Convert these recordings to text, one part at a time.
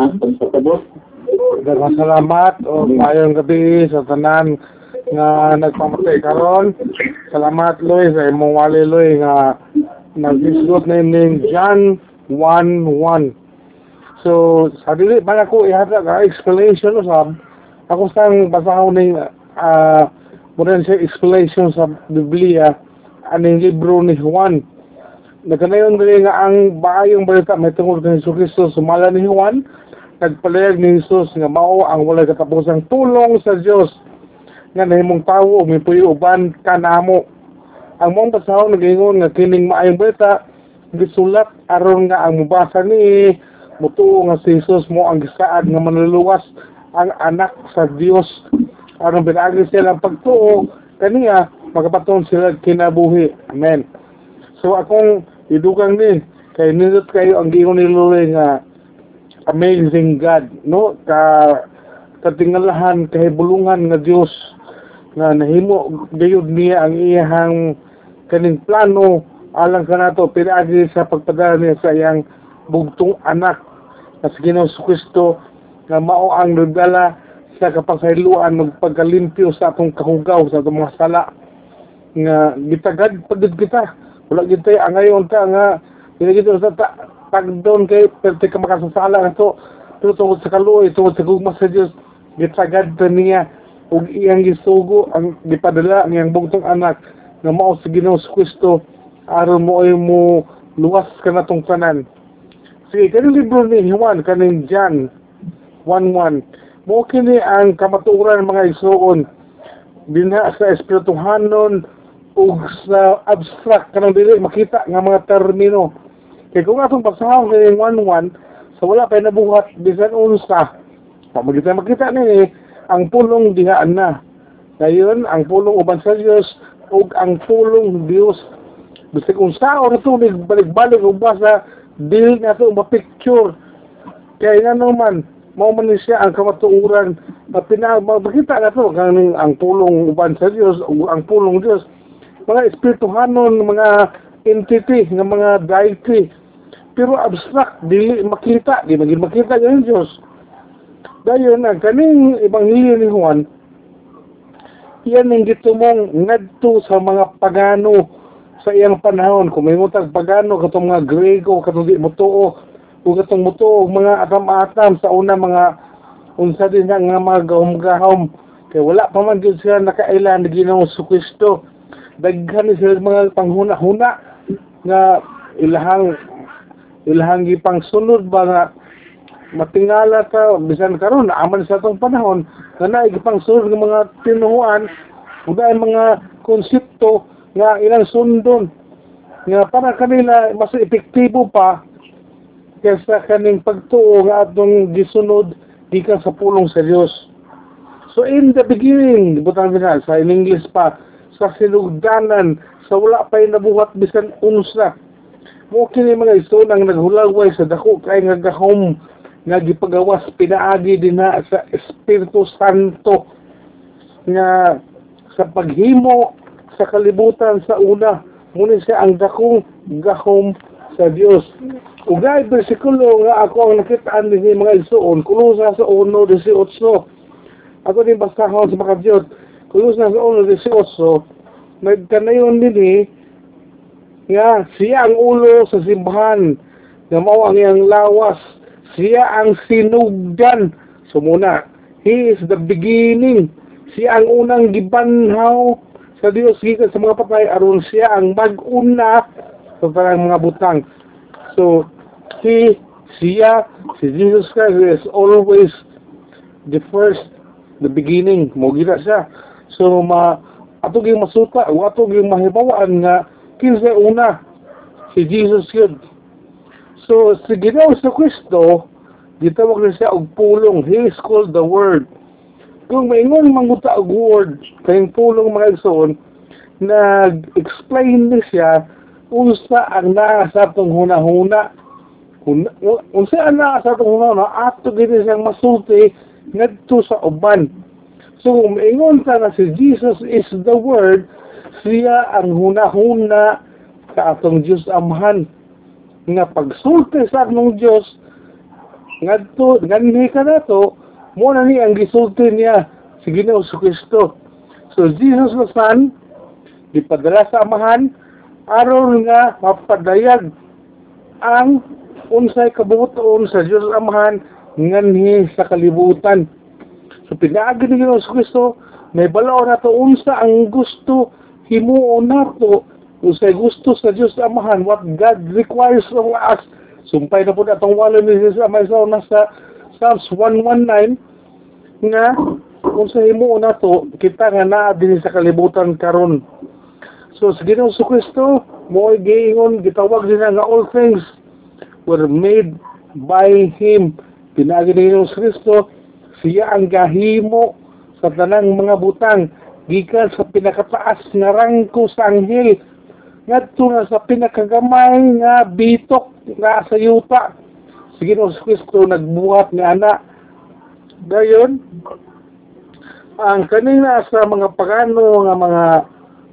ang mga pagpapabot. Daghang salamat o mayong gabi sa tanan nga nagpamatay karon. Salamat Loy sa imong wali Loy nga nagdisgot na ining John 1:1. So sa dili man ako ihata ka explanation sa ako sang basahon ning uh, muna siya explanation sa Biblia aning libro ni Juan. Nagkanayon dili nga ang baayong balita may tungkol kay Hesus Kristo sumala ni Juan nagpalayag ni Jesus nga mao ang walay katapusang tulong sa Dios nga nahimong tawo ug mipuyo uban kanamo. Ang mong basahon nagingon nga kining maayong balita gisulat aron nga ang mubasa ni mutuo nga si Jesus mo ang gisaad nga manluluwas ang anak sa Dios aron pinagi sila ang pagtuo kaniya magapaton sila kinabuhi. Amen. So akong idugang ni kay nindot kayo ang giingon ni Lord nga amazing God, no? Ka katingalahan kay bulungan nga Dios nga nahimo gayud niya ang iyang kaning plano alang kanato pinaagi sa pagpadala niya sa iyang bugtong anak na si Ginoong Kristo nga mao ang nagdala sa kapasayloan ng pagkalimpyo sa atong kahugaw sa atong mga sala. Nga gitagad pagid kita. Wala gitay ang ngayon ta nga pinagito sa ta pagdon kay perte ka makasasala na to. Pero tungkol sa kaluoy tungkol sa gugma sa Dios gitagad ta niya. Ug iyang gisugo ang gipadala niyang bugtong anak nga mao sa Ginoong Kristo. Aron mo ay mo luwas ka na tong tanan. Sige kaning libro ni Juan kaning John 1:1 mo kini ang kamatuoran mga igsoon dinha sa espirituhanon ug sa abstract kanang dili makita nga mga termino kay kung atong basahon kay 1:1 sa wala pa nabuhat bisan unsa pamagita makita ni ang pulong dihaan na. Ngayon ang pulong uban sa Dios ug ang pulong Dios bisag unsa or to balik-balik ug basa dili na to ma-picture. Kaya nga naman mao man siya ang kamatuoran na pinakita na to kaning ang pulong uban sa Dios ug ang pulong Dios mga espirituhanon mga entity nga mga deity pero abstract dili makita di maging makita ng Dios dayon ang kaning ebanghelyo ni Juan iyan ang gitumong ngadto sa mga pagano sa iyang panahon. Kung may mutag pagano katong mga Grego katong di mutuo o katong mutuo mga atam-atam sa una mga unsa din nga mga gahom-gahom. Kay wala pa man gyud sila nakailan ni Ginoong Kristo. Daghan sila mga panghuna-huna nga ilahang ilahang gipang sunod ba nga matingala ta bisan karon aman sa atong panahon nga naay sunod ng mga tinuhuan ug mga konsepto nga ilang sundon nga para kanila mas epektibo pa kaysa kaning pagtuo nga atong gisunod gikan sa pulong sa Dios so in the beginning butang binal sa in English pa sa sinugdanan sa wala pa nabuhat bisan unsa mo kini mga iso nang naghulagway sa dako kay nga gahom nga gipagawas pinaagi dinha sa Espiritu Santo nga sa paghimo sa kalibutan sa una muna siya ang dakong gahom sa Dios ugay bersikulo nga ako ang nakitaan din mga isuon kulusa sa 1.18 ako din basahon sa mga Diyos kulusa sa 1.18 nagkanayon din eh nga siya ang ulo sa simbahan. Nga mao ang iyang lawas. Siya ang sinugdan. So muna he is the beginning. Siya ang unang gibanhaw sa Dios gikan sa mga patay aron siya ang mag-una sa tanang mga butang. So he siya si Jesus Christ is always the first the beginning. Mo siya. So ma ato gyud masuta o ato mahibawaan nga kinsa una si Jesus yun. So si Ginoo sa Kristo gitawag na siya og pulong. He is called the word. Kung maingon manguta og word kayong pulong mga igsoon nag-explain ni siya unsa ang naa sa atong hunahuna unsa ang naa sa atong hunahuna ato gini siyang masulti ngadto sa uban. So maingon ta na si Jesus is the word siya ang hunahuna sa atong Diyos Amahan nga pagsulti sa atong Diyos ngadto ganhi ka na to mo na ni ang gisulti niya si Ginoo sa Kristo. So Jesus the Son gipadala sa amahan aron nga mapadayag ang unsay kabuton sa Dios amahan nganhi sa kalibutan. So pinaagi ni Ginoo sa Kristo may balaw na to unsa ang gusto himuon nato unsay gusto sa Dios amahan what God requires of us. Sumpay na po na itong wala ni Jesus amay sa nasa Psalms 119 nga kung sa himo na to kita nga naa din sa kalibutan karon. So sa Ginoong sa Kristo mo giingon gitawag din nga all things were made by Him. Pinagi ni sa Kristo siya ang gahimo sa tanang mga butang gikan sa pinakataas nga rangko sa anghel ngadto na sa pinakagamay nga bitok nga sa yuta. Si Ginoong Kristo nagbuhat nga ana. Dayon ang kanina sa mga pagano nga mga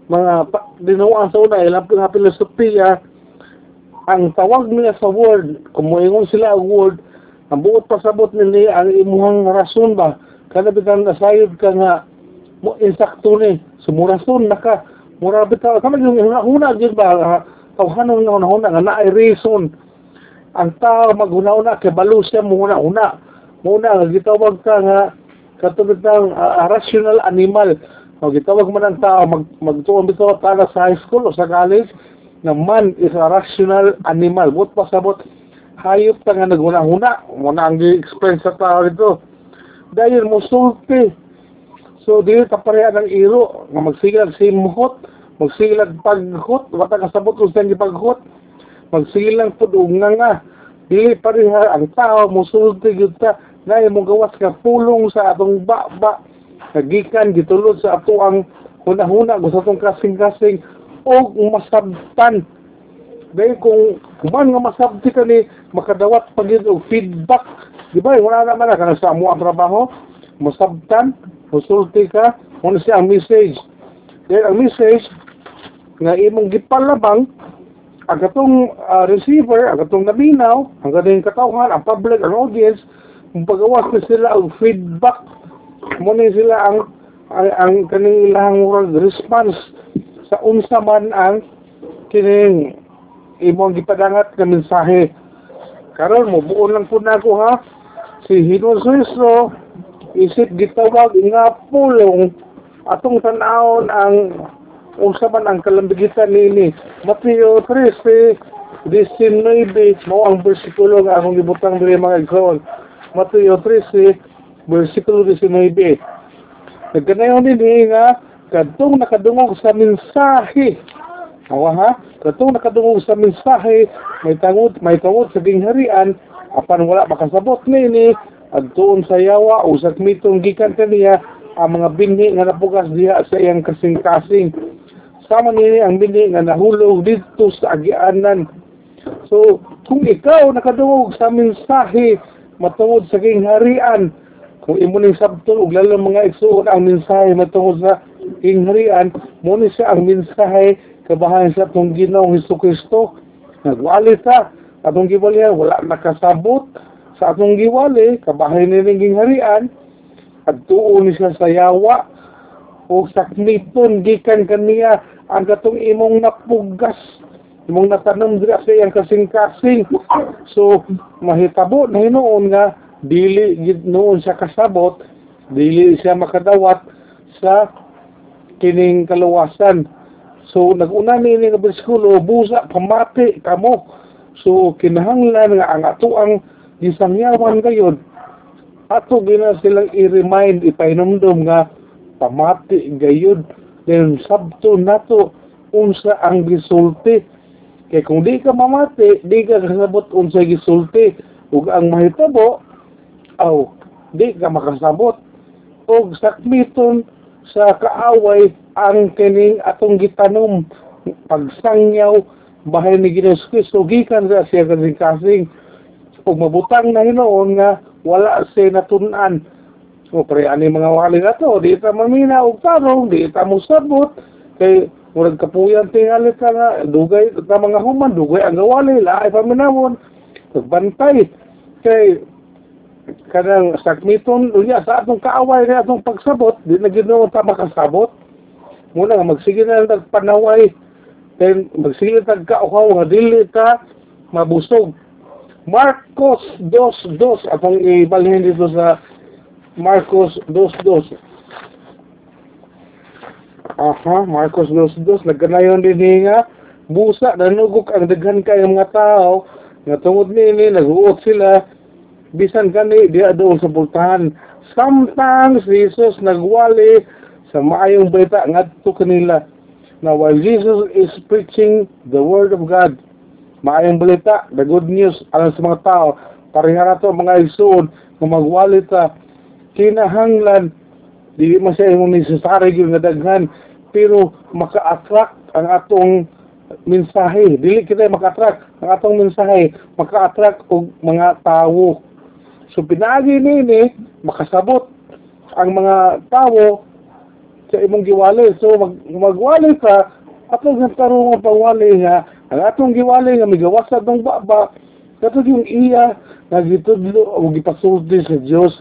mga dinuang sa una ilang nga filosofiya ang tawag nila sa word kung moingon sila ang word ang buot pasabot nila ang imuhang rason ba? Kada bitang nasayod ka nga mo insakto ni. Sumurason na ka mura bitaw. Kama yung huna gyud ba? Tawhanon nga huna nga naay reason. Ang tao maghuna-una kay balo siya muna una muna nga gitawag ka nga katulad ng uh, rational animal. O gitawag man ang tao mag magtuon bitaw para sa high school o sa college na man is a rational animal. But pasabot hayop ta nga naghuna-huna. Muna ang gi-explain sa tao dito. Dahil musulti so dili ta pareha ng iro nga magsigal simuhot magsilag paghot wata kasabot kung saan paghot magsilang pud nga nga. Dili pareha ang tao musulti gyud ta na imong gawas ka pulong sa atong baba. Gitulod sa ato ang hunahuna gusto atong kasing-kasing o masabtan. Dahil kung kuman nga masabti ka ni makadawat pag og feedback. Di ba wala naman na sa amo ang trabaho masabtan musulti ka kung siya ang message dahil ang message nga imong gipalabang ang katong uh, receiver, ang katong nabinaw, ang katong katawhan, ang public, ang audience, pagawas na sila ang feedback, muna sila ang ang, ang kanilang response sa unsa man ang kining imong gipadangat na mensahe. Karon mo buon lang po nako ha. Si Hinosuiso isip gitawag nga pulong atong tan-awon ang unsa ang kalambigitan nini. Mateo 13 19 mo ang bersikulo nga akong gibutang diri mga igsoon. Mateo 13 bersikulo 19. Nagkanayon din nga kadtong nakadungog sa mensahe. Awa ha? Kadtong nakadungog sa mensahe, may tangod, may tawod sa gingharian, apan wala makasabot nini, adtuon sa yawa o sa mitong gikan kaniya ang mga binhi nga napugas diha sa iyang kasing-kasing. Sama nini ang binhi nga nahulog dito sa agianan. So, kung ikaw nakadungog sa mensahe matungod sa gingharian, kung imo ning sabton ug lalo mga igsuon ang mensahe matungod sa kingharian mo ni siya ang mensahe kabahan sa atong Ginoong Kristo nagwali ta atong giwali wala nakasabot sa atong giwali kabahay ni ning gingharian at tuon ni siya sa yawa o sakmiton gikan kaniya ang katong imong napugas imong natanom dira sa iyang kasing-kasing. So mahitabo na hinuon nga dili noon siya kasabot dili siya makadawat sa kining kaluwasan. So naguna ni nga bersikulo busa pamati kamo so kinahanglan nga ang ato ang gisangyawan gayon ato gina silang i-remind ipahinumdum nga pamati gayon then sabto nato unsa ang gisulti. Kay kung di ka mamati di ka kasabot unsa gisulti. Ug ang mahitabo aw di ka makasabot. Og sakmiton sa kaaway ang kining atong gitanom. Pagsangyaw bahay ni Ginoos Kristo gikan sa siya kasing kasing ug mabutang na hinoon nga wala siya natunan. O pre ani mga wali na to? Di ta mamina og tarong di ta mo sabot kay murag kapuyan tingali ka nga dugay ta mga human dugay ang gawali laay paminawon pagbantay kay kanang sakmiton unya sa atong kaaway na atong pagsabot di na Ginoo ta makasabot. Muna nga magsige na lang panaway. Then magsige tag kauhaw nga dili ta mabusog Marcos 2.2 atong ibalhin dito sa Marcos 2.2 Aha, Marcos 2.2 nagkanayon din nga busa nanugok ang daghan kay mga tao. Nga tungod nini naguot sila. Bisan kani diya doon sa pultahan si Jesus nagwali sa maayong balita ngadto kanila. Na while Jesus is preaching the word of God maayong balita the good news alang sa mga tao pareha na to mga igsoon nga magwali ta kinahanglan dili man siya imong necessary gyud nga daghan pero maka-attract ang atong mensahe. Dili kita maka-attract ang atong mensahe maka-attract og mga tawo so pinagi nini makasabot ang mga tawo sa imong giwali. So mag, magwali ka atong tarong pagwali nga ang atong giwali nga migawasa dong baba katong yung iya nga gitudlo o gipasulti sa Dios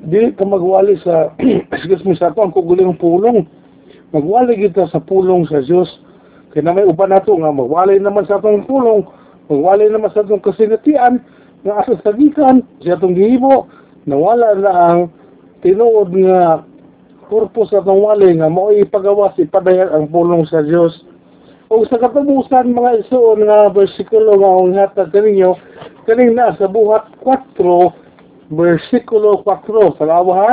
dili ka magwali sa excuse me sa atong kuguling pulong. Magwali kita sa pulong sa Dios kaya na may uban nato nga magwali naman sa atong pulong magwali naman sa atong kasinatian nga asa sa gikan sa atong gihimo nawala na ang tinuod nga purpose atong wali nga mao ipagawas ipadayag ang pulong sa Dios o sa katapusan mga isuon nga bersikulo nga ang hatag kaninyo kaning na sa buhat 4 bersikulo 4 salawa ha?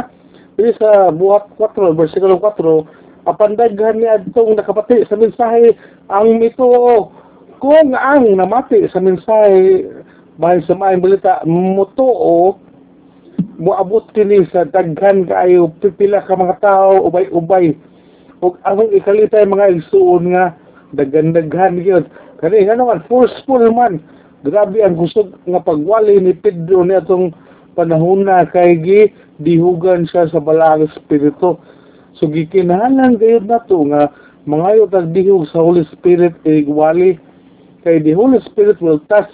Dili sa buhat 4 bersikulo 4 apandaghan ni adtong nakapati sa mensahe ang mito kung ang namati sa mensahe bahin sa maayong balita mutuo moabot kini sa daghan kaayo pipila ka mga tao ubay-ubay. Ug among ikalitay mga igsuon nga daghan-daghan gyud kani nga naman forceful man. Grabe ang kusog nga pagwali ni Pedro ni atong panahon na kay gi dihugan siya sa balang espiritu. So gikinahanglan gayud nato nga mangayo tag dihog sa Holy Spirit kay wali. Kay the Holy Spirit will touch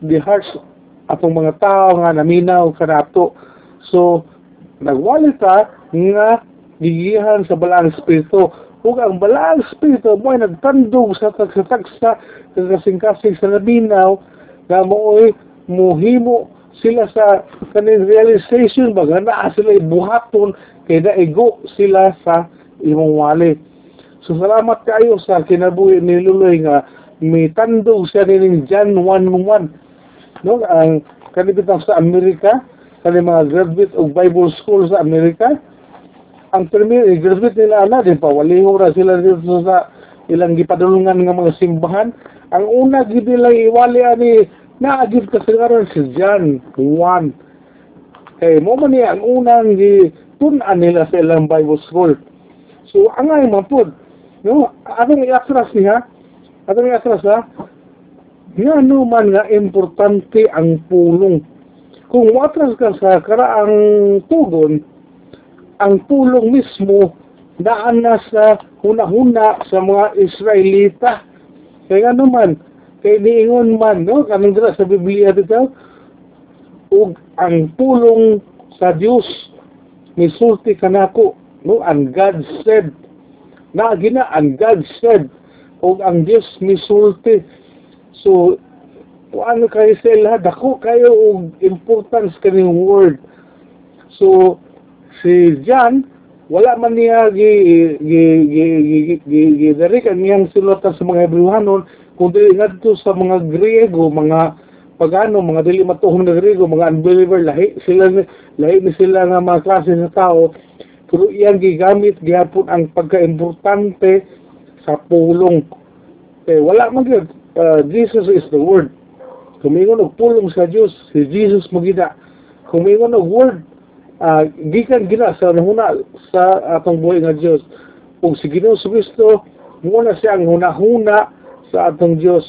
the hearts atong mga tao nga naminaw kanato so nagwali ta nga gigihan sa balang espiritu ug ang balang espiritu mo ay nagtandog sa tagsatagsa kasing-kasing sa naminaw nga mooy muhimo sila sa kaning realization baga naa sila ibuhaton kay naigo sila sa imong wali. So salamat kayo sa kinabuhi ni Luloy nga may tandog siya nining John 1.1 no ang kanibitang sa Amerika kani mga graduate og Bible School sa Amerika ang premier eh, graduate nila ana din pa waliho ra sila dito sa ilang gipadulungan nga mga simbahan. Ang una gid nila iwali ani naagid kasagaran si John 1 kay mo man niya ang unang gi tun-an nila sa ilang Bible School. So angay man pod no atong i-atras niya? Atong i-atras ha? Ngano man nga importante ang pulong. Kung watras ka sa karaang tugon, ang pulong mismo daan na sa huna-huna sa mga Israelita. Kaya nga naman, kay niingon man, no, kanang dira sa Biblia dito, ug ang pulong sa Dios misulti kanako, no, and God said, na gina, and God said, ug ang Dios misulti So, ano kayo sila, dako kayo og importance kaning word. So, si John, wala man niya gi gi gi gi gi dari kaniyang sulatan sa mga Hebrewanon kundi ngadto sa mga Griego, mga pagano, mga dili matuhong na Griego, mga unbeliever lahi sila lahi ni sila nga mga klase sa tao pero iyang gigamit gihapon ang pagka-importante sa pulong. Eh, wala man gyud uh, Jesus is the Word. Kumingon og pulong sa Dios, si Jesus mo gina. Kumingon og Word, uh, gikan gina sa nahuna sa atong buhay nga Dios. Ug si Ginoo Kristo mo na siya ang hunahuna sa atong Dios.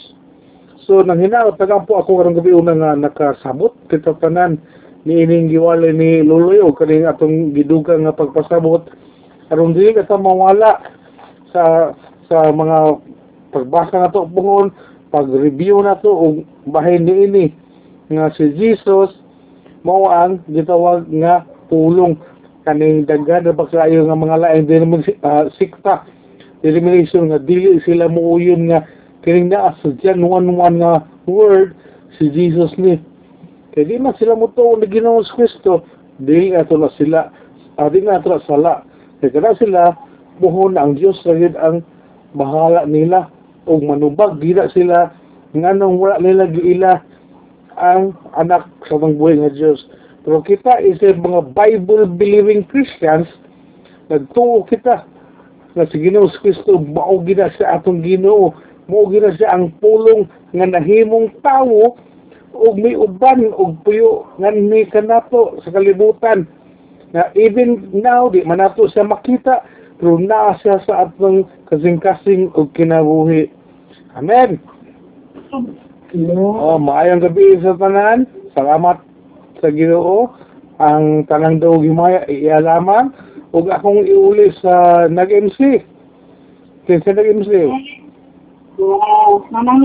So nang hinaot tagampo ako karong gabi una nga nakasabot kita tanan ni ining giwala ni Luloy o kaning atong gidugang nga pagpasabot aron dili ka mawala sa sa mga pagbasa na to pungon pag-review na to og bahin ni ini nga si Jesus mao ang gitawag nga pulong kaning daghan na pagkaayo nga mga laing denomin- ah, sikta denomination nga dili sila muuyon nga kining naa sa John 1:1 nga word si Jesus ni. Kaya di man sila mo na Ginoong Kristo dili ato na sila ah, di na ato sala. Kaya kada sila buhon ang Diyos lagid ang bahala nila o manubag. Gila sila nganong wala nila giila ang anak sa buhay nga Diyos. Pero kita is a mga Bible-believing Christians, nagtuo kita na si Ginoo Kristo mao gina sa atong Ginoo, mao gina siya ang pulong nga nahimong tawo ug may uban ug puyo nga ni kanato sa kalibutan na even now di man nato siya makita pero naa siya sa atong kasing-kasing ug kinabuhi. Amen. Oh, maayong gabi sa tanan. Salamat sa Ginoo. Ang tanang daw gimaya ialaman ug akong iuli sa nag-MC. Kinsa nag-MC? Oo, nanang